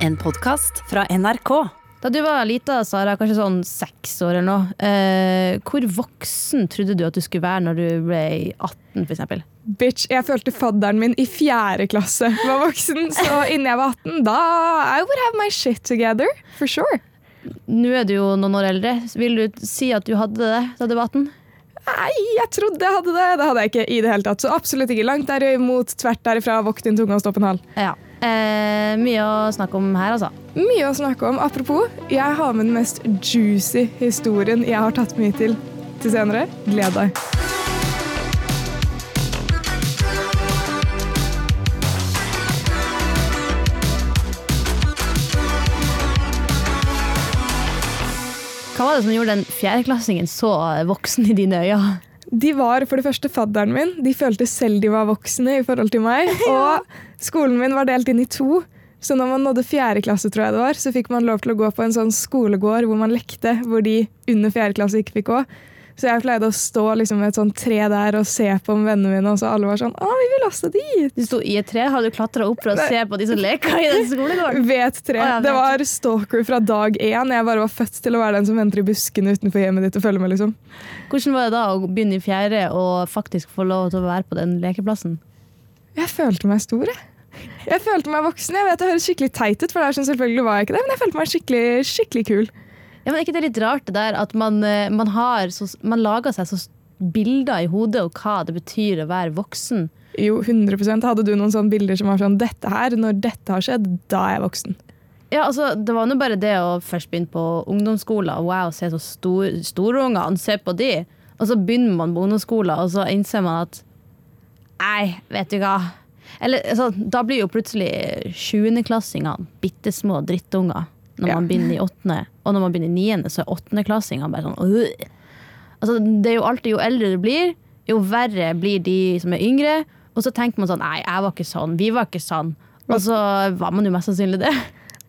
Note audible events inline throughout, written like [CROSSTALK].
En podkast fra NRK. Da du var lita, Sara, kanskje sånn seks år eller noe, eh, hvor voksen trodde du at du skulle være når du ble 18, f.eks.? Bitch, jeg følte fadderen min i fjerde klasse var voksen, så innen jeg var 18, da I would have my shit together, for sure. Nå er du jo noen år eldre. Vil du si at du hadde det da du var 18? Nei, jeg trodde jeg hadde det. Det hadde jeg ikke i det hele tatt. Så absolutt ikke. Langt derimot, tvert derifra. Vokt din tunge og stopp en hal. Ja. Eh, mye å snakke om her, altså. Mye å snakke om. Apropos, jeg har med den mest juicy historien jeg har tatt mye til til senere. Gled deg. Hva var det som gjorde den fjerdeklassingen så voksen i dine øyne? De var for det første fadderen min. De følte selv de var voksne i forhold til meg. [LAUGHS] Og skolen min var delt inn i to. Så når man nådde fjerde klasse, tror jeg det var, så fikk man lov til å gå på en sånn skolegård hvor man lekte, hvor de under fjerde klasse ikke fikk gå. Så jeg pleide å stå liksom ved et sånt tre der og se på med vennene mine, og så alle var sånn Å, vi vil også dit! Du sto i et tre. Har du klatra opp for å se på de som leker i den skolegården? [LAUGHS] Ved et tre. Å, ja, det var stalker fra dag én. Jeg bare var født til å være den som venter i buskene utenfor hjemmet ditt og følger med, liksom. Hvordan var det da å begynne i fjerde og faktisk få lov til å være på den lekeplassen? Jeg følte meg stor, jeg. Jeg følte meg voksen. Jeg vet Det høres skikkelig teit ut, for det er sånn selvfølgelig var jeg ikke det, men jeg følte meg skikkelig, skikkelig kul. Ja, men Er ikke det litt rart det der at man, eh, man, har så, man lager seg så bilder i hodet om hva det betyr å være voksen? Jo, 100 Hadde du noen sånne bilder som var sånn Dette her, når dette har skjedd, da er jeg voksen. Ja, altså, Det var nå bare det å først begynne på ungdomsskolen. Wow, se så stor, unger, se på de. Og så begynner man på ungdomsskolen, og så innser man at Nei, vet du hva. Eller, altså, da blir jo plutselig sjuendeklassingene bitte små drittunger når Ja. man begynner i åttende. Og når man begynner i niende, så er åttendeklassingene bare sånn! Altså, Det er jo alltid jo eldre du blir, jo verre blir de som er yngre. Og så tenker man sånn Nei, jeg var ikke sånn. Vi var ikke sånn. Og så var man jo mest sannsynlig det.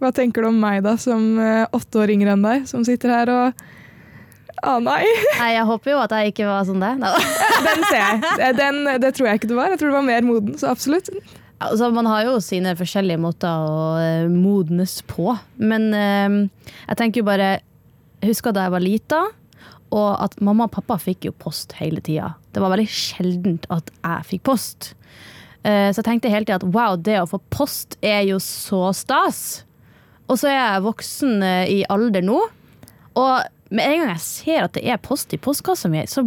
Hva tenker du om meg, da, som eh, åtte år yngre enn deg, som sitter her og Å nei! [LAUGHS] Nei, Jeg håper jo at jeg ikke var sånn det. [LAUGHS] Den ser jeg. Den, det tror jeg ikke du var. Jeg tror du var mer moden, så absolutt. Altså, man har jo sine forskjellige måter å eh, modnes på. Men eh, jeg tenker jo bare husker da jeg var lita, og at mamma og pappa fikk jo post hele tida. Det var veldig sjeldent at jeg fikk post. Eh, så jeg tenkte hele tida at wow, det å få post er jo så stas. Og så er jeg voksen eh, i alder nå, og med en gang jeg ser at det er post i postkassa mi, så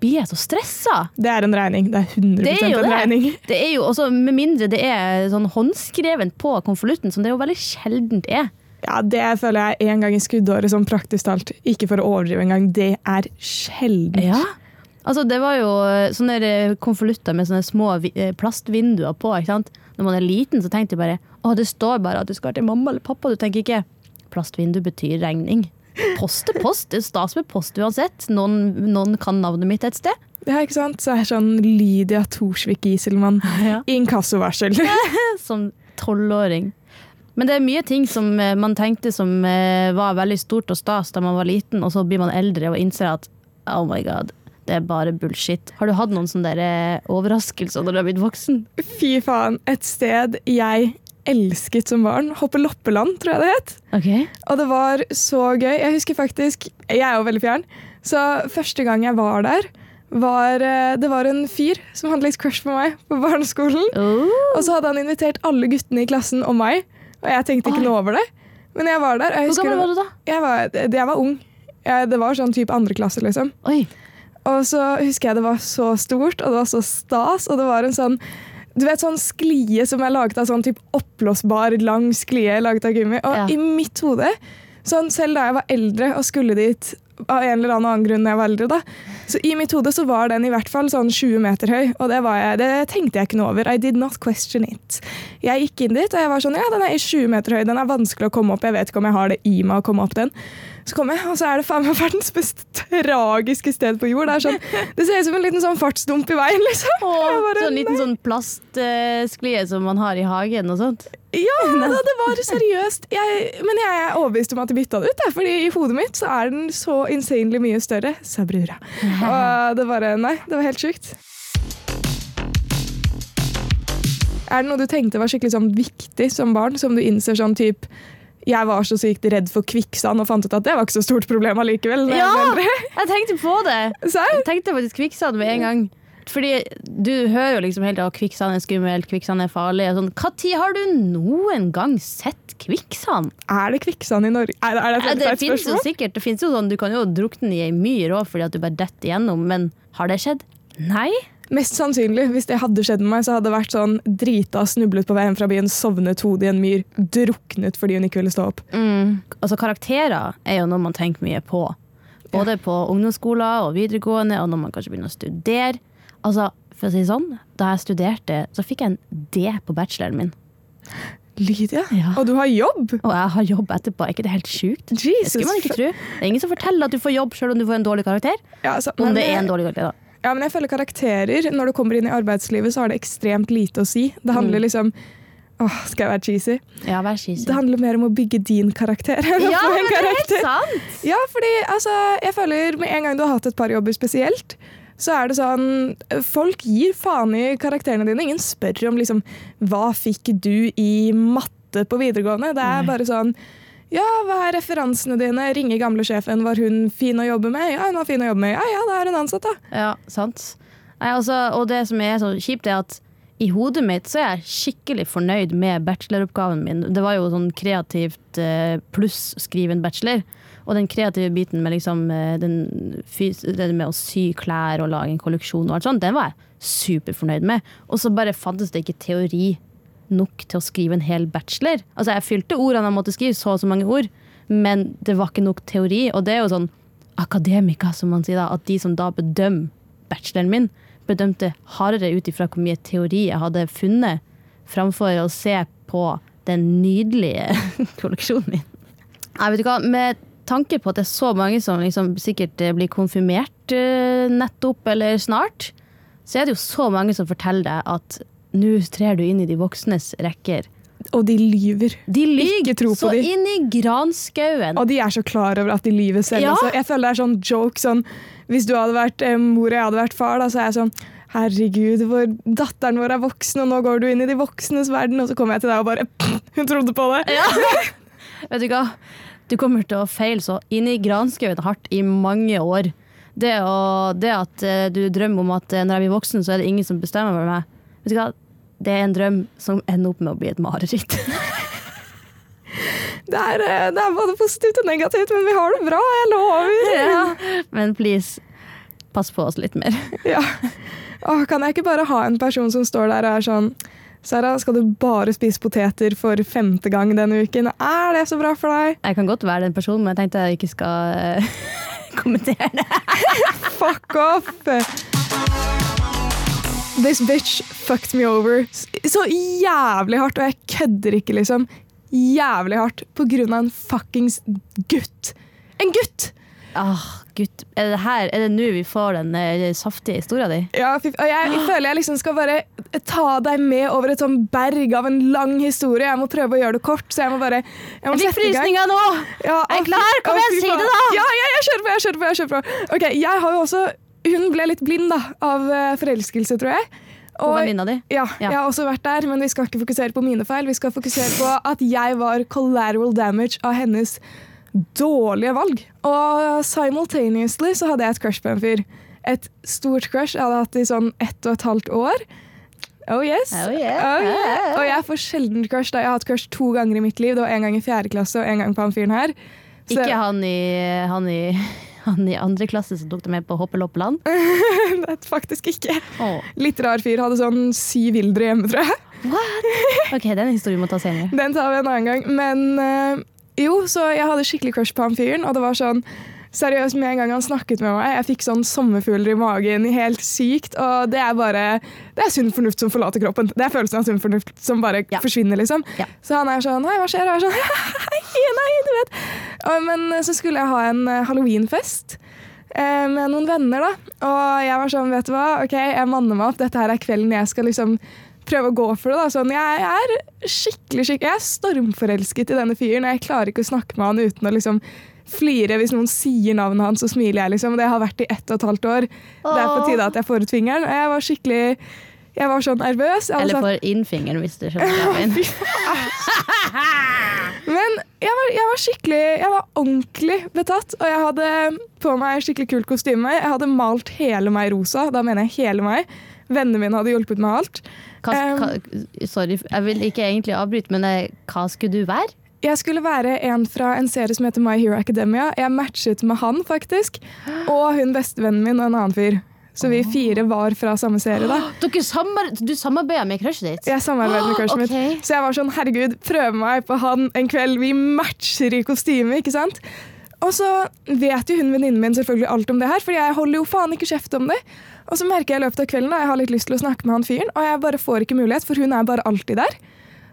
blir jeg så stressa. Det er en regning. Det er 100 Det er en det. regning. Det er jo også, Med mindre det er sånn håndskrevet på konvolutten, som det jo veldig sjeldent er. Ja, Det føler jeg én gang i skuddåret, sånn praktisk talt. Ikke for å overdrive engang. Det er sjeldent. Ja. Altså, det var jo sånne der konvolutter med sånne små eh, plastvinduer på. ikke sant? Når man er liten, så tenkte jeg bare å, det står bare at du skal til mamma eller pappa. Du tenker ikke plastvindu betyr regning. Post er post. Det er stas med post uansett. Noen, noen kan navnet mitt et sted. Ja, ikke sant? Så er sånn Lydia Thorsvik Giselmann. [LAUGHS] Ja. Inkassovarsel. [LAUGHS] [LAUGHS] Som tolvåring. Men det er mye ting som eh, man tenkte som eh, var veldig stort og stas da man var liten, og så blir man eldre og innser at oh my god, det er bare bullshit. Har du hatt noen sånne der, eh, overraskelser når du har blitt voksen? Fy faen. Et sted jeg elsket som barn. Hoppeloppeland, tror jeg det het. Okay. Og det var så gøy. Jeg husker faktisk Jeg er jo veldig fjern. Så første gang jeg var der, var eh, Det var en fyr som hadde litt crush på meg på barneskolen. Oh. Og så hadde han invitert alle guttene i klassen og meg. Og jeg tenkte ikke noe over det. Men jeg var der. Jeg, Hvor gammel var du da? jeg, var, jeg var ung. Jeg, det var sånn type andre klasse, liksom. Oi. Og så husker jeg det var så stort, og det var så stas, og det var en sånn du vet sånn sklie som er laget av sånn typ oppblåsbar, lang sklie laget av gummi. Og Ja. i mitt hode, sånn selv da jeg var eldre og skulle dit av en eller annen grunn da jeg var eldre, da, så i mitt hode så var den i hvert fall sånn 20 meter høy, og det, var jeg, det tenkte jeg ikke noe over. I did not question it. Jeg gikk inn dit, og jeg var sånn, ja, den er 20 meter høy, den er vanskelig å komme opp, jeg vet ikke om jeg har det i meg å komme opp den. Så kom jeg, og så er det faen meg verdens mest tragiske sted på jord. Det, sånn, det ser ut som en liten sånn fartsdump i veien, liksom. Og bare, Sånn liten sånn plastsklie som man har i hagen og sånt. Ja, da, det var seriøst. Jeg, men jeg er overbevist om at de bytta det ut. Fordi i hodet mitt så er den så insanely mye større, sa brura. [LAUGHS] Og det bare Nei, det var helt sjukt. Er det noe du tenkte var skikkelig sånn viktig som barn, som du innser sånn type jeg var så sykt redd for kvikksand og fant ut at det var ikke så stort problem allikevel. jeg Ja! [LAUGHS] Jeg tenkte på det! Jeg tenkte faktisk kvikksand med en gang. Fordi du hører jo liksom helt at kvikksand er skummelt, kvikksand er farlig. Sånn. Når har du noen gang sett kvikksand? Er det kvikksand i Norge? Er, er det Ja, et det jo spørsmål? sikkert. Det finnes jo sånn, Du kan jo drukne i ei myr òg fordi at du bare detter igjennom, men har det skjedd? Nei. Mest sannsynlig, hvis det hadde skjedd med meg, så hadde det vært sånn drita, snublet på vei hjem fra byen, sovnet hodet i en myr, druknet fordi hun ikke ville stå opp. Mm. Altså Karakterer er jo noe man tenker mye på. Både på ungdomsskoler og videregående, og når man kanskje begynner å studere. Altså, for å si det sånn, Da jeg studerte, så fikk jeg en D på bacheloren min. Lydia, Ja. og du har jobb! Og jeg har jobb etterpå. Er ikke det helt sjukt? Jesus. Det skulle man ikke tro. Det er ingen som forteller at du får jobb selv om du får en dårlig karakter. Ja, altså, Om det er en dårlig karakter, da. Ja, men jeg føler karakterer, når du kommer inn i arbeidslivet, så har det ekstremt lite å si. Det handler Mm. liksom Åh, skal jeg være cheesy? Ja, vær cheesy. Det handler mer om å bygge din karakter [LAUGHS] Ja, men det er helt sant! Ja, fordi altså, jeg føler med en gang du har hatt et par jobber spesielt, så er det sånn Folk gir faen i karakterene dine. Ingen spør om liksom Hva fikk du i matte på videregående? Det er bare sånn Ja, hva er referansene dine? Ringe gamle sjefen. Var hun fin å jobbe med? Ja, hun var fin å jobbe med. Ja, ja, da er hun ansatt, da. Ja, sant. Nei, altså, og det som er så kjipt, er at i hodet mitt så er jeg skikkelig fornøyd med bacheloroppgaven min. Det var jo sånn kreativt eh, pluss skrive bachelor. Og den kreative biten med, liksom, eh, den det med å sy klær og lage en kolleksjon, og alt sånt, den var jeg superfornøyd med. Og så bare fantes det ikke teori nok til å skrive en hel bachelor. Altså, jeg fylte ordene jeg måtte skrive, så og så mange ord, men det var ikke nok teori. Og det er jo sånn akademika, som man sier da, at de som da bedømmer bacheloren min, bedømte hardere ut ifra hvor mye teori jeg hadde funnet, framfor å se på den nydelige [LAUGHS] kolleksjonen min. Jeg vet ikke hva, Med tanke på at det er så mange som liksom sikkert eh, blir konfirmert eh, nettopp eller snart, så er det jo så mange som forteller deg at nå trer du inn i de voksnes rekker. Og de lyver. De lyver Ikke tro på så de. inn i granskauen. Og de er så klar over at de lyver selv. Ja. Altså. Jeg føler det er sånn joke sånn Hvis du hadde vært eh, mor og jeg hadde vært far, da, så er jeg sånn Herregud, hvor datteren vår er voksen, og nå går du inn i de voksnes verden. Og så kommer jeg til deg og bare Hun trodde på det. [LAUGHS] Vet du hva? Du kommer til å feile så inn i granskauen hardt i mange år. Det, å, det at eh, du drømmer om at eh, når jeg blir voksen, så er det ingen som bestemmer over meg. Vet du hva? Det er en drøm som ender opp med å bli et mareritt. [LAUGHS] Det er, eh, det er både positivt og negativt, men vi har det bra, jeg lover. [LAUGHS] ja. Men please, pass på oss litt mer. [LAUGHS] Ja. Åh, kan jeg ikke bare ha en person som står der og er sånn Sara, skal du bare spise poteter for femte gang denne uken? Er det så bra for deg? Jeg kan godt være den personen, men jeg tenkte jeg ikke skal eh, kommentere det. Fuck off! This bitch fucked me over så jævlig hardt, og jeg kødder ikke, liksom. Jævlig hardt på grunn av en fuckings gutt. En gutt! Ah, gutt. Er det her, er det nå vi får den eh, saftige historien din? Ja, og jeg, jeg føler jeg liksom skal bare ta deg med over et sånn berg av en lang historie. Jeg må prøve å gjøre det kort, så jeg må bare jeg må Jeg fikk frysninger nå! Ja, er jeg klar, kom igjen, si det da! Ja, ja, jeg kjører på, jeg kjører på. jeg kjører på. Ok, jeg har jo også, Hun ble litt blind da, av eh, forelskelse, tror jeg. Og venninna di. ja, Ja. jeg har også vært der, men vi skal ikke fokusere på mine feil. Vi skal fokusere på at jeg var collateral damage av hennes dårlige valg. Og simultaneously så hadde jeg et crush på en fyr. Et stort crush jeg hadde hatt i sånn ett og et halvt år. Oh yes. Oh yeah. Oh, yeah. Og jeg får sjelden crush. da Jeg har hatt crush to ganger i mitt liv. Det var En gang i fjerde klasse og en gang på han fyren her. Så- Ikke han i, han i han i andre klasse som tok deg med på Hoppeloppeland? [LAUGHS] Nei, faktisk ikke. Oh. Litt rar fyr. Hadde sånn syv ildre hjemme, tror jeg. What? Ok, den historien må ta senere. Den tar vi en annen gang. Men uh, jo, så jeg hadde skikkelig crush på han fyren, og det var sånn Seriøst, med en gang han snakket med meg, jeg fikk sånn sommerfugler i magen, helt sykt. Og det er bare Det er sunn fornuft som forlater kroppen. Det er følelsen av sunn fornuft som bare Ja. forsvinner, liksom. Ja. Så han er sånn Hei, hva skjer? Og jeg er sånn [LAUGHS] Hei, nei, du vet. Men så skulle jeg ha en eh, halloweenfest. eh, Med noen venner, da. Og jeg var sånn, vet du hva, ok, jeg manner meg opp. Dette her er kvelden jeg skal liksom prøve å gå for det. da. Sånn, jeg, er skikkelig, skikkelig Jeg er stormforelsket i denne fyren, og jeg klarer ikke å snakke med han uten å liksom flire hvis noen sier navnet hans, så smiler jeg. liksom. Det har vært i ett og et halvt år. Det er på tide at jeg får ut fingeren. Og jeg var skikkelig Jeg var så nervøs. Jeg Eller får inn fingeren, hvis du skjønner hva jeg [LAUGHS] mener. [LAUGHS] Men jeg var, jeg var skikkelig Jeg var ordentlig betatt. Og jeg hadde på meg skikkelig kult kostyme. Jeg hadde malt hele meg rosa. Da mener jeg hele meg. Vennene mine hadde hjulpet med alt. Hva, Um, hva, sorry, jeg vil ikke egentlig avbryte, men eh, hva skulle du være? Jeg skulle være en fra en serie som heter My Hero Academia. Jeg matchet med han, faktisk. Og hun bestevennen min og en annen fyr. Så vi fire var fra samme serie, da. [GASPS] Samar du samarbeider med crushet ditt? Jeg samarbeidet med [GASPS] crushet Ok. mitt. Så jeg var sånn, herregud, prøve meg på han en kveld. Vi matcher i kostyme, ikke sant? Og så vet jo hun venninnen min selvfølgelig alt om det her, for jeg holder jo faen ikke kjeft om det. Og så merker jeg i løpet av kvelden da, jeg har litt lyst til å snakke med han fyren, og jeg bare får ikke mulighet, for hun er bare alltid der.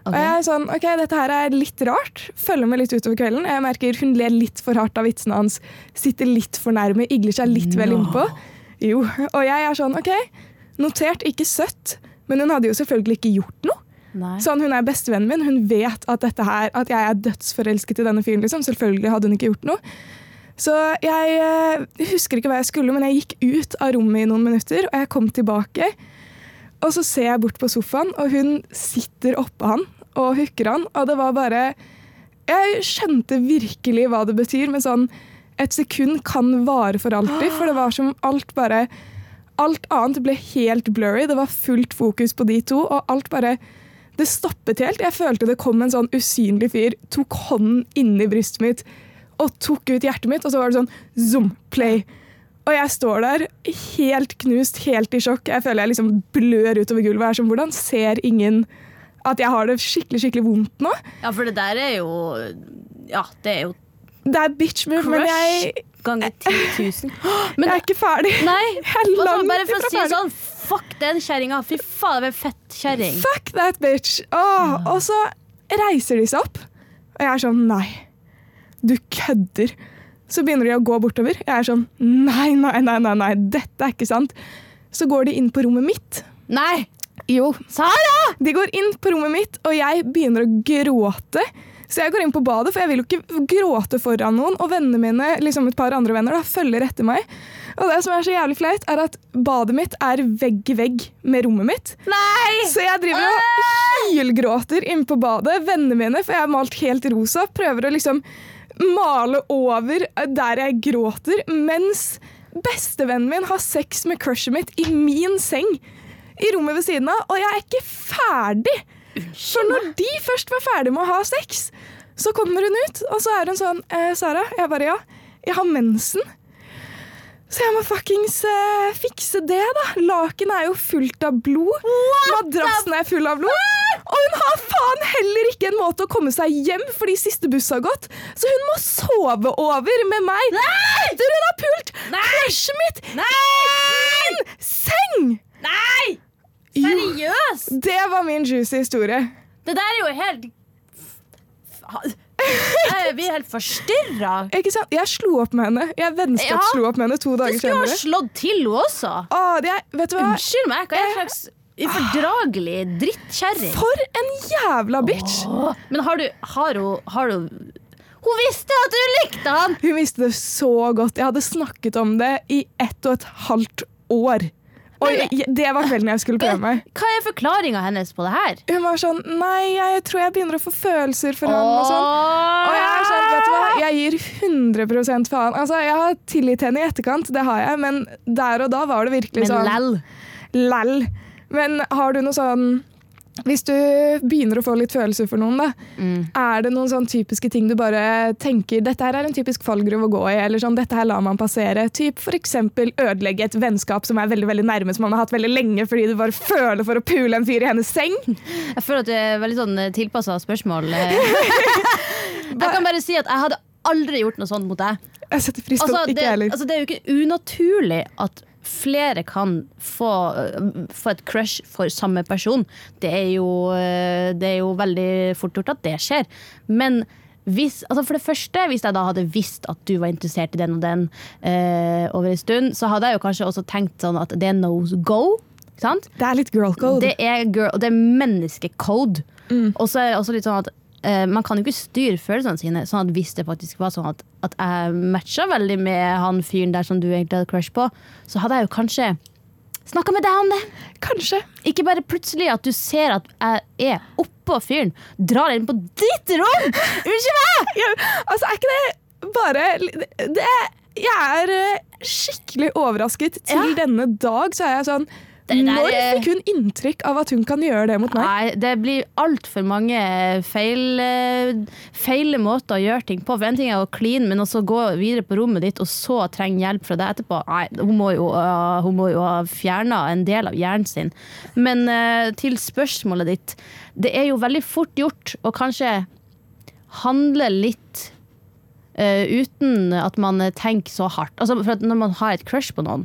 Okay. Og jeg er sånn, ok, dette her er litt rart. Følger med litt utover kvelden. Jeg merker hun ler litt for hardt av vitsene hans. Sitter litt for nærme, igler seg litt vel innpå. Jo, og jeg er sånn, ok, notert, ikke søtt. Men hun hadde jo selvfølgelig ikke gjort noe. Nei. Sånn, hun er bestevennen min, hun vet at, dette her, at jeg er dødsforelsket i denne fyren. Liksom. Selvfølgelig hadde hun ikke gjort noe. Så jeg eh, husker ikke hva jeg skulle, men jeg gikk ut av rommet i noen minutter, og jeg kom tilbake. Og så ser jeg bort på sofaen, og hun sitter oppå han og hooker han. Og det var bare Jeg skjønte virkelig hva det betyr, med sånn Et sekund kan vare for alltid, for det var som alt bare Alt annet ble helt blurry. Det var fullt fokus på de to, og alt bare Det stoppet helt. Jeg følte det kom en sånn usynlig fyr, tok hånden inni brystet mitt og tok ut hjertet mitt, og så var det sånn zoom, play. Og jeg står der helt knust, helt i sjokk. Jeg føler jeg liksom blør utover gulvet. her, er sånn, Hvordan ser ingen at jeg har det skikkelig skikkelig vondt nå? Ja, for det der er jo Ja, det er jo Det er bitch move, men jeg, ganger 10 000. [GASPS] jeg er ikke ferdig. Nei, er bare, for å si sånn, fuck den kjerringa. Fy faen, det er fett kjerring. Fuck that bitch! Åh, og så reiser de seg opp, og jeg er sånn Nei, du kødder. Så begynner de å gå bortover. Jeg er sånn Nei, nei, nei, nei, nei, dette er ikke sant. Så går de inn på rommet mitt. Nei! Jo, Sara! De går inn på rommet mitt, og jeg begynner å gråte. Så jeg går inn på badet, for jeg vil jo ikke gråte foran noen. Og vennene mine, liksom et par andre venner, da, følger etter meg. Og det som er så jævlig flaut, er at badet mitt er vegg i vegg med rommet mitt. Nei! Så jeg driver og hylgråter inne på badet. Vennene mine, for jeg har malt helt rosa, prøver å liksom male over der jeg gråter, mens bestevennen min har sex med crushet mitt i min seng i rommet ved siden av, og jeg er ikke ferdig. For når de først var ferdig med å ha sex, så kommer hun ut, og så er hun sånn eh, Sara, jeg bare ja, jeg har mensen. Så jeg må fuckings eh, fikse det, da. Lakenet er jo fullt av blod. Madrassen er full av blod. Og hun har faen heller ikke en måte å komme seg hjem fordi siste buss har gått. Så hun må sove over med meg Nei! etter hun har pult crushet mitt i min seng! Nei! Jo, Seriøst? det var min juicy historie. Det der er jo helt Jeg blir helt forstyrra. Jeg slo opp med henne. Jeg vennskapsslo opp med henne to Du skulle ha slått til henne også. Åh, det er, vet du hva? Unnskyld meg, hva er det slags ufordragelig drittkjerring? For en jævla bitch! Åh, Men har du Har hun, har hun Hun visste at du likte han! Hun visste det så godt. Jeg hadde snakket om det i ett og et halvt år. Og det var kvelden jeg skulle prøve meg. Hva er forklaringa hennes på det her? Hun var sånn Nei, jeg tror jeg begynner å få følelser for han og sånn. Og jeg er sånn, vet du hva, jeg gir 100 faen. Altså, Jeg har tilgitt henne i etterkant, det har jeg, men der og da var det virkelig Men sånn lell. Lell. Men har du noe sånn Hvis du begynner å få litt følelser for noen, da, Mm. er det noen sånn typiske ting du bare tenker dette her er en typisk fallgruve å gå i, eller sånn dette her lar man passere? Typ f.eks. ødelegge et vennskap som er veldig veldig nærme, som man har hatt veldig lenge fordi du bare føler for å pule en fyr i hennes seng? Jeg føler at det er veldig sånn tilpassa spørsmål. [LAUGHS] Jeg kan bare si at jeg hadde aldri gjort noe sånt mot deg. Jeg setter pris på Altså, det. det, Ikke heller. altså, det er jo ikke unaturlig at flere kan få, øh, få et crush for samme person. Det er, jo, øh, det er jo veldig fort gjort at det skjer. Men hvis, altså for det første, hvis jeg da hadde visst at du var interessert i den og den eh, over en stund, så hadde jeg jo kanskje også tenkt sånn at det er no go. Sant? det er litt girl code. Det er, girl, det er menneskecode. Og så er det også litt sånn at eh, man kan jo ikke styre følelsene sine. Sånn at Hvis det faktisk var sånn at, at jeg matcha veldig med han fyren der som du egentlig hadde crush på, så hadde jeg jo kanskje snakka med deg om det. Kanskje. Ikke bare plutselig at du ser at jeg er oppå fyren, drar inn på ditt rom! Unnskyld meg! [LAUGHS] Ja, altså, er ikke det bare det, Jeg er eh, skikkelig overrasket. Til Ja. denne dag så er jeg sånn der Når fikk hun inntrykk av at hun kan gjøre det mot meg? Nei, det blir altfor mange feil, feil feile måter å gjøre ting på. For en ting er å kline, men også gå videre på rommet ditt og så trenge hjelp fra deg etterpå. Nei, hun må jo, hun må jo ha fjerna en del av hjernen sin. Men eh, til spørsmålet ditt. Det er jo veldig fort gjort å kanskje handle litt Uh, uten at man tenker så hardt. Altså, for når man har et crush på noen,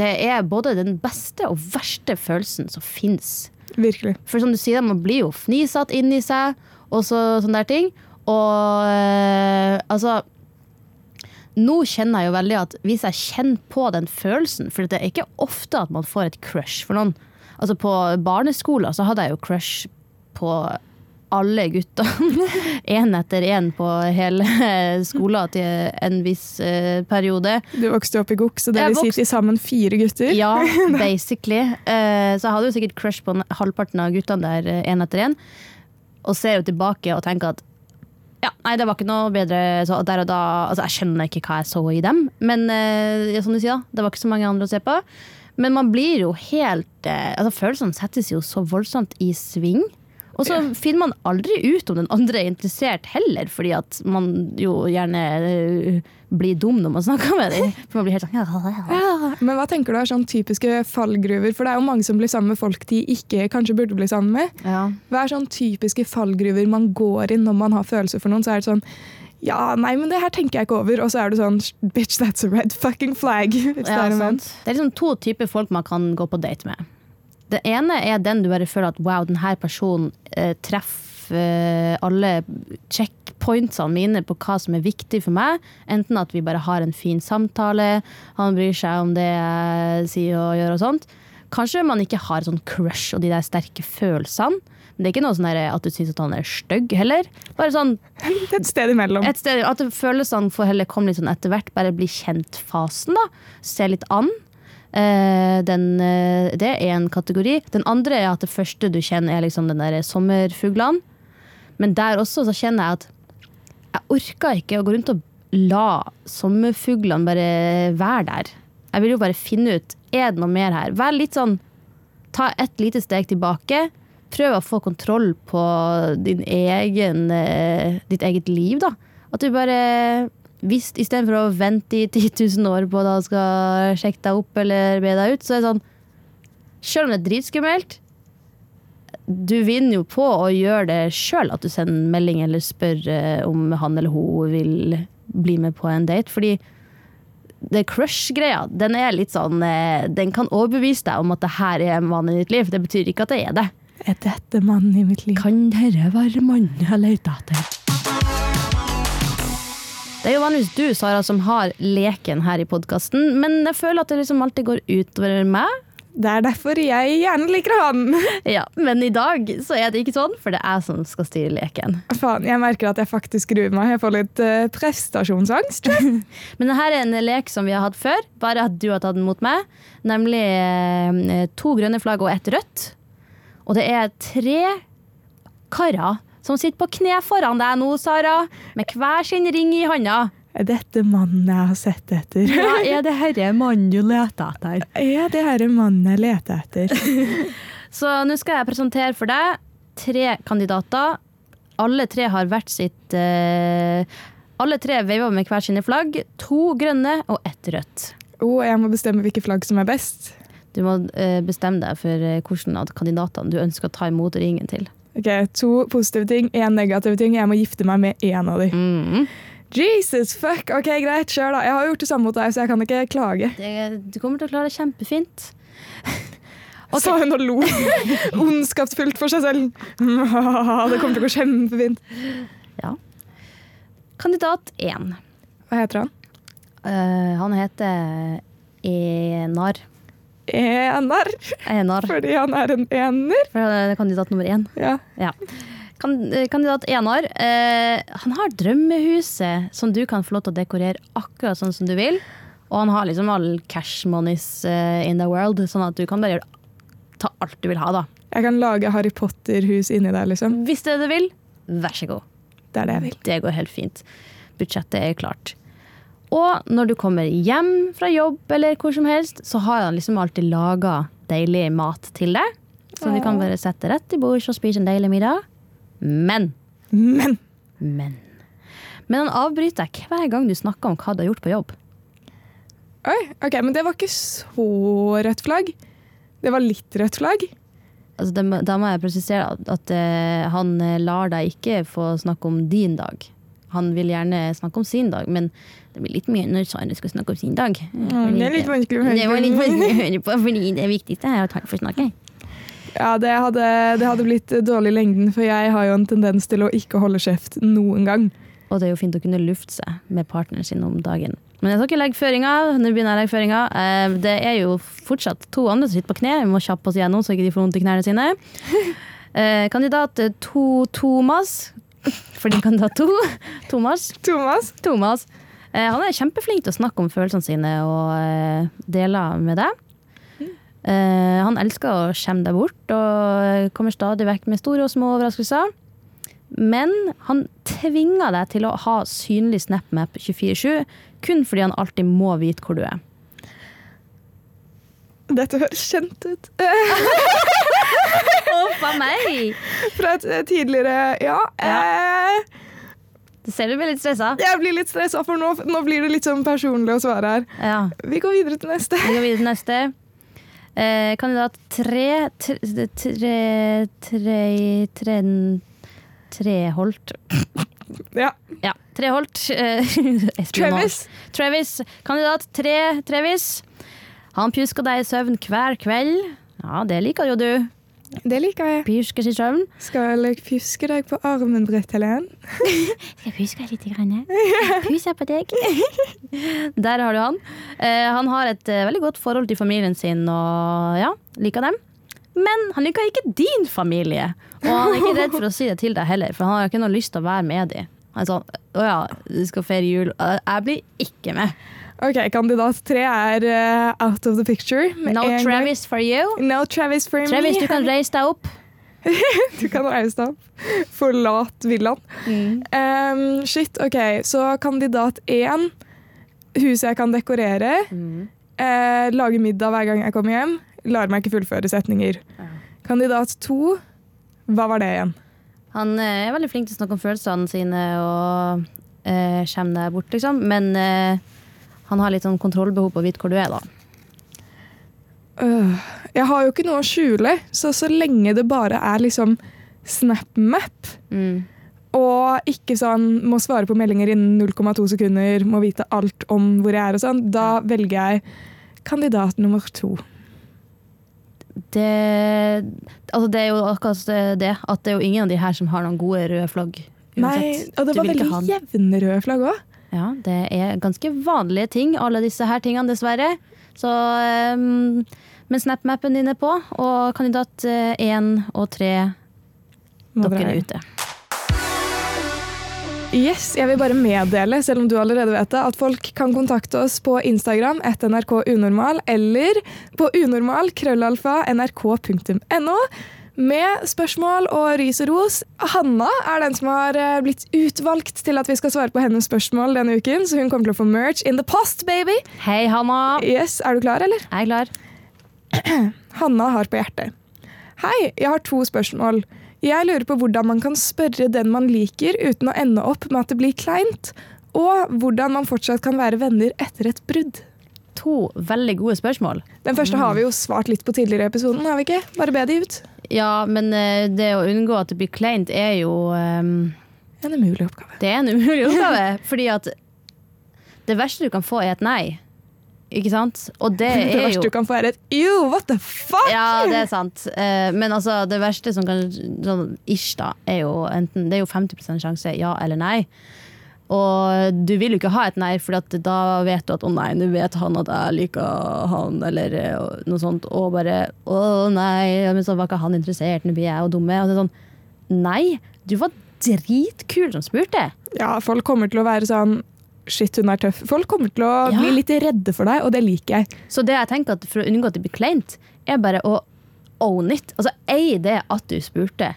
det er både den beste og verste følelsen som fins. Virkelig. For som du sier, man blir jo fnisete inni seg, og så, sånne der ting. Og eh, altså Nå kjenner jeg jo veldig at hvis jeg kjenner på den følelsen For det er ikke ofte at man får et crush for noen. Altså På barneskolen så hadde jeg jo crush på alle guttene [LAUGHS] Én etter én på hele [LAUGHS] skolen til en viss eh, periode. Du vokste opp i Gok, så dere vokste- sitter sammen fire gutter. Ja, [LAUGHS] basically. Eh, så jeg hadde jo sikkert crush på halvparten av guttene der én etter én. Og ser jo tilbake og tenker at ja, nei, det var ikke noe bedre så der og da. Altså, jeg skjønner ikke hva jeg så i dem, men eh, ja, som du sier, det var ikke så mange andre å se på. Men man blir jo helt eh, altså Følelsene settes jo så voldsomt i sving. Og så finner man aldri ut om den andre er interessert heller, fordi at man jo gjerne eh, blir dum når man snakker med dem. For man blir helt sånn Ja, Men hva tenker du er sånn typiske fallgruver? For det er jo mange som blir sammen med folk de ikke kanskje burde bli sammen med. ja. Hva er sånn typiske fallgruver man går inn når man har følelser for noen? Så er det sånn Ja, nei, men det her tenker jeg ikke over. Og så er du sånn Bitch, that's a red fucking flag. Ja. [LAUGHS] Det er liksom to typer folk man kan gå på date med. Det ene er den du bare føler at wow, denne personen eh, treffer eh, alle checkpointsene mine på hva som er viktig for meg. Enten at vi bare har en fin samtale, han bryr seg om det jeg sier og gjør og sånt. Kanskje man ikke har sånn crush og de der sterke følelsene. Men det er ikke noe sånn at du syns han er stygg heller. Bare sånn [LAUGHS] et sted imellom. et sted, at følelsene får heller komme litt sånn etter hvert. Bare bli kjent-fasen, da. Se litt an. Eh, den, eh, det er en kategori. Den andre er at det første du kjenner, er liksom den der sommerfuglene. Men der også så kjenner jeg at jeg orker ikke å gå rundt og la sommerfuglene bare være der. Jeg vil jo bare finne ut er det noe mer her. Vær litt sånn Ta et lite steg tilbake. Prøv å få kontroll på din egen, eh, ditt eget liv, da. At du bare hvis Istedenfor å vente i 10 000 år på at han skal sjekke deg opp eller be deg ut, så er det sånn Selv om det er dritskummelt, du vinner jo på å gjøre det sjøl. At du sender en melding eller spør eh, om han eller hun vil bli med på en date. Fordi det crush-greia, den er litt sånn eh, Den kan overbevise deg om at det her er mannen i ditt liv. Det betyr ikke at det er det. Er dette mannen i mitt liv? Kan dette være mannen jeg leter etter? Det er jo vanligvis du, Sara, som har leken her i podkasten, men jeg føler at det liksom alltid går utover meg. Det er derfor jeg gjerne liker han. [LAUGHS] Ja, Men i dag så er det ikke sånn, for det er jeg som skal styre leken. Faen, jeg merker at jeg faktisk gruer meg. Jeg får litt uh, prestasjonsangst. [LAUGHS] Men dette er en lek som vi har hatt før, bare at du har tatt den mot meg. Nemlig uh, to grønne flagg og ett rødt. Og det er tre karer som sitter på kne foran deg nå, Sara, med hver sin ring i handa. Er dette mannen jeg har sett etter? Ja, er det herre mannen du leter etter? Er det herre mannen jeg leter etter? [LAUGHS] Så nå skal jeg presentere for deg tre kandidater. Alle tre har hvert sitt uh, Alle tre veiver med hver sine flagg. To grønne og ett rødt. Og jeg må bestemme hvilke flagg som er best. Du må uh, bestemme deg for uh, hvilken av kandidatene du ønsker å ta imot ringen til. Ok, To positive ting, én negativ ting. Jeg må gifte meg med én av dem. Mm. Jesus, fuck! Ok, Greit, kjør, da. Jeg har gjort det samme mot deg, så jeg kan ikke klage. Det, du kommer til å klare det kjempefint. [LAUGHS] Okay. Sa hun og lo [LAUGHS] ondskapsfullt for seg selv. [LAUGHS] Det kommer til å gå kjempefint. Ja. Kandidat én. Hva heter han? Uh, han heter Enar. Enar, ener. fordi han er en ener. For han er kandidat nummer én. Ja. Ja. Eh, kandidat Enar. Eh, han har drømmehuset som du kan få lov til å dekorere akkurat sånn som du vil. Og han har liksom all cash monies eh, in the world, sånn at du kan bare ta alt du vil ha, da. Jeg kan lage Harry Potter-hus inni der, liksom. Hvis det er det du vil, vær så god. Det er det jeg vil. Det går helt fint. Budsjettet er klart. Og når du kommer hjem fra jobb eller hvor som helst, så har han liksom alltid laga deilig mat til deg. Så du kan bare sette rett til bords og spise en deilig middag. Men, Men men Men han avbryter deg hver gang du snakker om hva du har gjort på jobb. Oi, ok, men det var ikke så rødt flagg. Det var litt rødt flagg. Altså, det, da må jeg presisere at, at uh, han eh, lar deg ikke få snakke om din dag. Han vil gjerne snakke om sin dag, men det blir litt mye når Sara skal snakke om sin dag. Mm, det er litt vanskelig å høre Det var litt vanskelig å høre på, fordi det viktigste er at han får snakke. Ja, det hadde, det hadde blitt dårlig i lengden, for jeg har jo en tendens til å ikke holde kjeft noen gang. Og det er jo fint å kunne lufte seg med partneren sin om dagen. Men jeg skal ikke legge føringa. Nå begynner jeg å legge føringa. Eh, Det er jo fortsatt to andre som sitter på kne. Vi må kjappe oss gjennom så ikke de får vondt i knærne sine. [LAUGHS] Eh, Kandidat to Thomas. Fordi ta to Thomas. Thomas? Thomas. Eh, han er kjempeflink til å snakke om følelsene sine og eh, dele med deg. Eh, han elsker å skjemme deg bort og kommer stadig vekk med store og små overraskelser. Men han tvinger deg til å ha synlig SnapMap 24-7, kun fordi han alltid må vite hvor du er. Dette høres kjent ut. [LAUGHS] [LAUGHS] Huff a meg! Fra et eh, tidligere Ja. Eh, du ser du blir litt stressa. jeg blir litt stressa, for nå, nå blir det litt sånn personlig å svare her. Ja. Vi går videre til neste. Vi går videre til neste. Eh, kandidat tre Tre Tre Tre Tre Treholt. Ja. Ja, Treholt. [LAUGHS] eh. Travis. Travis. Kandidat tre Travis. Han pjusker deg i søvn hver kveld. Ja, det liker jo du. Det liker jeg. Pjuskes i søvn. Skal jeg pjuske deg på armen, Britt Helen? Skal [LAUGHS] jeg pjuske deg litt? Grann? Puse på deg. [LAUGHS] Der har du han. Eh, han har et eh, veldig godt forhold til familien sin og ja, liker dem. Men han liker ikke din familie. Og han er ikke redd for å si det til deg heller, for han har ikke noe lyst til å være med dem. Han er sånn Å ja, du skal feire jul. Eh, Jeg blir ikke med. Ok, Kandidat tre er uh, out of the picture. No gang. Travis for you. No Travis for Travis, me. du kan [LAUGHS] reise deg opp. Du kan reise deg opp. Forlat villaen. Um, shit, ok. Så kandidat én. Huset jeg kan dekorere. Eh, lage middag hver gang jeg kommer hjem. Lar meg ikke fullføre setninger. Kandidat to. Hva var det igjen? Han eh, er veldig flink til å snakke om følelsene sine og uh, kommer deg bort, liksom. Men han har litt sånn kontrollbehov på å vite hvor du er, da. Øh, jeg har jo ikke noe å skjule, så så lenge det bare er liksom SnapMap, Mm. og ikke sånn må svare på meldinger innen 0,2 sekunder, må vite alt om hvor jeg er og sånn, da velger jeg kandidat nummer to. Det, altså det er jo akkurat det, at det er jo ingen av de her som har noen gode røde flagg. Nei, og det var veldig jevne røde flagg òg. Ja, det er ganske vanlige ting, alle disse her tingene, dessverre. Så um, Men SnapMappen din er på, og kandidat én og tre, dere er ute. Yes, jeg vil bare meddele, selv om du allerede vet det, at folk kan kontakte oss på Instagram etter NRK Unormal eller på unormal krøllalfa nrk.no med spørsmål og ris og ros. Hanna er den som har eh, blitt utvalgt til at vi skal svare på hennes spørsmål denne uken, så hun kommer til å få merch in the post, baby. Hei, Hanna. Yes, Er du klar, eller? Jeg er klar. [CLEARS THROAT] Hanna har på hjertet. Hei, jeg har to spørsmål. Jeg lurer på hvordan man kan spørre den man liker uten å ende opp med at det blir kleint, og hvordan man fortsatt kan være venner etter et brudd. To veldig gode spørsmål. Den første har vi jo svart litt på tidligere i episoden, har vi ikke? Bare be de ut. Ja, men eh, det å unngå at det blir kleint, er jo um, En umulig oppgave. Det er en umulig [LAUGHS] oppgave. fordi at det verste du kan få, er et nei. Ikke sant? Og det [LAUGHS] Det er verste du kan få er et ew, what the fuck? Ja, det er sant. Eh, Men altså, det verste som kan sånn ish, da, er jo enten Det er jo 50 sjanse ja eller nei. Og du vil jo ikke ha et nei, for da vet du at å nei, nå vet han at jeg liker han, eller eh, noe sånt. Og bare å nei, men så var ikke han interessert, nå blir jeg jo dumme. Og det er sånn Nei, du var dritkul som spurte. Ja, folk kommer til å være sånn shit, hun er tøff. Folk kommer til å Ja. bli litt redde for deg, og det liker jeg. Så det jeg tenker at for å unngå at det blir kleint, er bare å own it. Altså ei det at du spurte.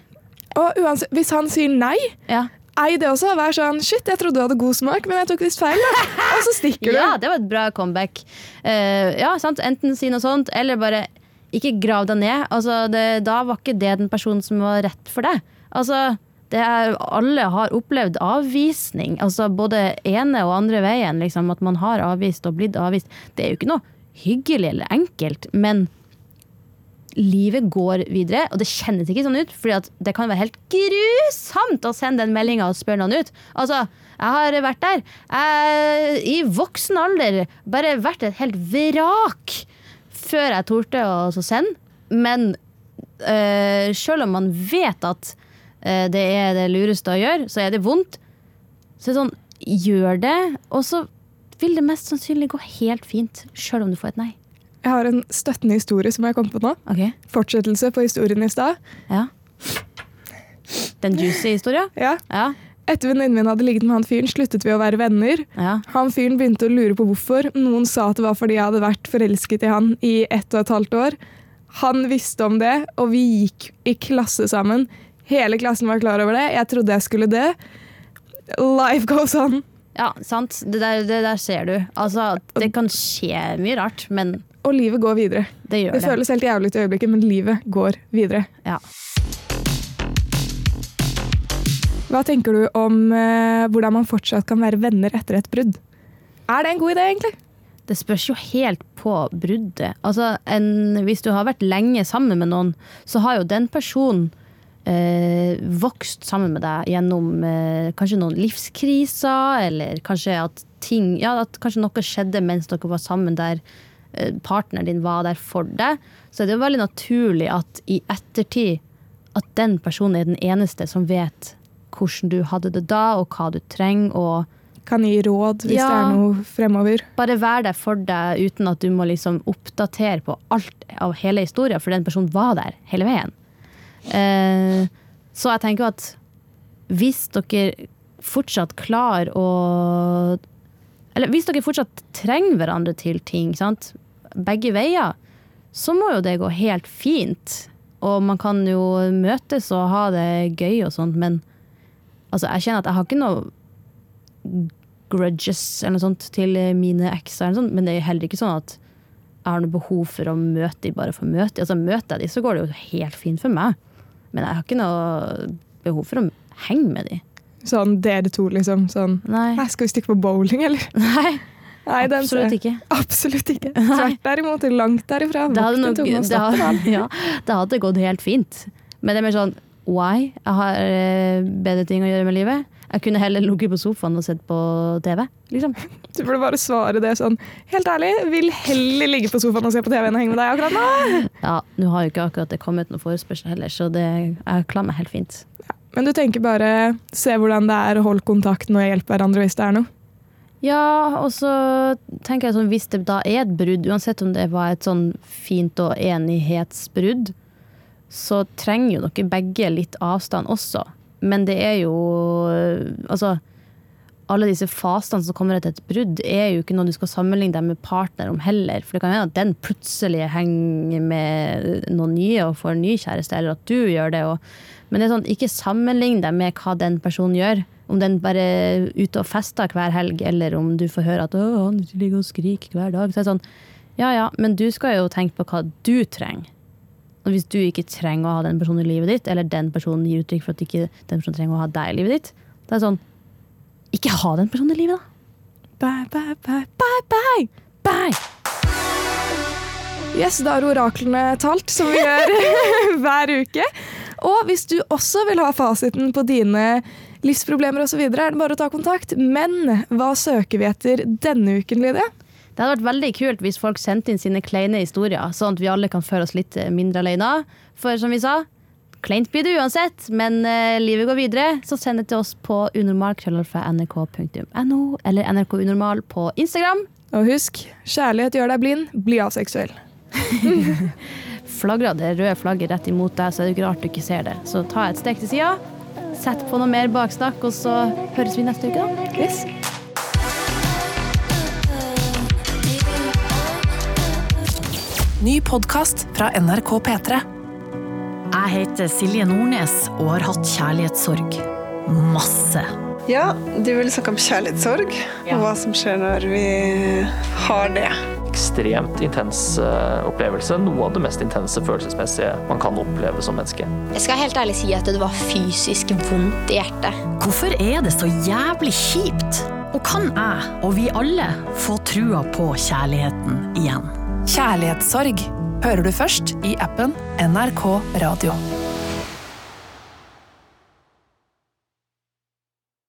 Og uansett, hvis han sier nei, Ja. Ei det også. Vær sånn shit, jeg trodde du hadde god smak, men jeg tok visst feil. Da. Og så stikker du. ja, det var et bra comeback. Uh, ja, sant? Enten si noe sånt, eller bare ikke grav deg ned. Altså, det, da var ikke det den personen som var rett for deg. Altså, er, alle har opplevd avvisning. Altså, både ene og andre veien. Liksom, at man har avvist og blitt avvist. Det er jo ikke noe hyggelig eller enkelt, men livet går videre, og det kjennes ikke sånn ut, For det kan være helt grusomt å sende den meldinga og spørre noen ut. Altså, jeg har vært der. Jeg, I voksen alder bare vært et helt vrak før jeg torde å sende. Men øh, selv om man vet at øh, det er det lureste å gjøre, så er det vondt. Så det er sånn, gjør det, og så vil det mest sannsynlig gå helt fint, selv om du får et nei. Jeg har en støttende historie som jeg kom på nå. Okay. Fortsettelse på historien i stad. ja. Den juicy historia? Ja. Ja. Etter venninnen min hadde ligget med han fyren, sluttet vi å være venner. ja. Han fyren begynte å lure på hvorfor. Noen sa at det var fordi jeg hadde vært forelsket i han i ett og et halvt år. Han visste om det, og vi gikk i klasse sammen. Hele klassen var klar over det. Jeg trodde jeg skulle dø. Life goes on. Ja, sant. Det der, det der ser du. Altså, det kan skje mye rart, men Og livet går videre. det Det det. føles helt jævlig ut i øyeblikket, men livet går videre. Ja. Hva tenker du om eh, hvordan man fortsatt kan være venner etter et brudd? Er det en god idé, egentlig? Det spørs jo helt på bruddet. Altså, en, hvis du har vært lenge sammen med noen, så har jo den personen eh, vokst sammen med deg gjennom eh, kanskje noen livskriser, eller kanskje at ting Ja, at kanskje noe skjedde mens dere var sammen der partneren din var der for deg. Så er det jo veldig naturlig at i ettertid at den personen er den eneste som vet hvordan du hadde det da, og hva du trenger. og Kan gi råd hvis Ja. det er noe fremover. bare være der for deg uten at du må liksom oppdatere på alt av hele historien, for den personen var der hele veien. Eh, så jeg tenker at hvis dere fortsatt klarer å Eller hvis dere fortsatt trenger hverandre til ting, sant? Begge veier, så må jo det gå helt fint. Og man kan jo møtes og ha det gøy og sånt, men altså, jeg kjenner at jeg har ikke noe grudges eller noe sånt til mine ekser, eller sånt, men det er heller ikke sånn at jeg har noe behov for å møte de bare for å møte dem. Altså, møter jeg de, så går det jo helt fint for meg. Men jeg har ikke noe behov for å henge med de. Sånn dere to, liksom. Sånn Nei. Hæ, skal vi stikke på bowling, eller? [LAUGHS] Nei, Nei, den absolutt ikke. [LAUGHS] Absolutt ikke. Tvert derimot, langt derifra. [LAUGHS] Det hadde, nok, det, hadde, ja, det hadde gått helt fint. Men det er mer sånn why? Jeg har eh, bedre ting å gjøre med livet. Jeg kunne heller ligget på sofaen og sett på TV. Liksom. [LAUGHS] Du burde bare svare det sånn Helt ærlig, vil heller ligge på sofaen og se på TV enn å henge med deg akkurat nå. Ja, Nå har jo ikke akkurat det kommet noen forespørsel heller, så det, jeg klarer meg helt fint. Men du tenker bare se hvordan det er, å holde kontakten og hjelpe hverandre hvis det er noe. Ja, og så tenker jeg sånn, hvis det da er et brudd, uansett om det var et sånn fint og enighetsbrudd, så trenger jo dere begge litt avstand også. Men det er jo Altså, alle disse fasene som kommer etter et brudd, er jo ikke noe du skal sammenligne deg med partner om heller. For det kan hende at den plutselig henger med noen nye og får en ny kjæreste, eller at du gjør det. Og, men det er sånn, ikke sammenlign deg med hva den personen gjør. Om den bare er ute og fester hver helg, eller om du får høre at «Å, han ligger og skriker hver dag. Så det sånn, ja ja, men du skal jo tenke på hva du trenger. Og hvis du ikke trenger å ha den personen i livet ditt, eller den personen gir uttrykk for at ikke den personen trenger å ha deg i livet ditt, da er det sånn Ikke ha den personen i livet, da. Bye, bye, bye, bye, bye. Bye! Yes, da har oraklene talt, som vi gjør [LAUGHS] hver uke. Og hvis du også vil ha fasiten på dine livsproblemer osv., er det bare å ta kontakt. Men hva søker vi etter denne uken, Lydia? Det hadde vært veldig kult hvis folk sendte inn sine kleine historier, sånn at vi alle kan føle oss litt eh, mindre alene. For som vi sa, kleint blir det uansett, men uh, livet går videre. Så send det til oss på unormal.nrk.no eller NRK Unormal på Instagram. Og husk, kjærlighet gjør deg blind, bli aseksuell. [LAUGHS] Flagrer det røde flagget rett imot deg, så er det ikke rart du ikke ser det. Så ta et steg til sida, Sett på noe mer baksnakk, og så høres vi neste uke, da. Yes. Ny podkast fra NRK P3. Jeg heter Silje Nordnes og har hatt kjærlighetssorg. Masse. Ja, du vil snakke om kjærlighetssorg, og hva som skjer når vi har det. Ekstremt intens eh, opplevelse. Noe av det mest intense følelsesmessige man kan oppleve som menneske. Jeg skal helt ærlig si at det var fysisk vondt i hjertet. Hvorfor er det så jævlig kjipt? Og kan jeg, og vi alle, få trua på kjærligheten igjen? Kjærlighetssorg hører du først i appen NRK Radio.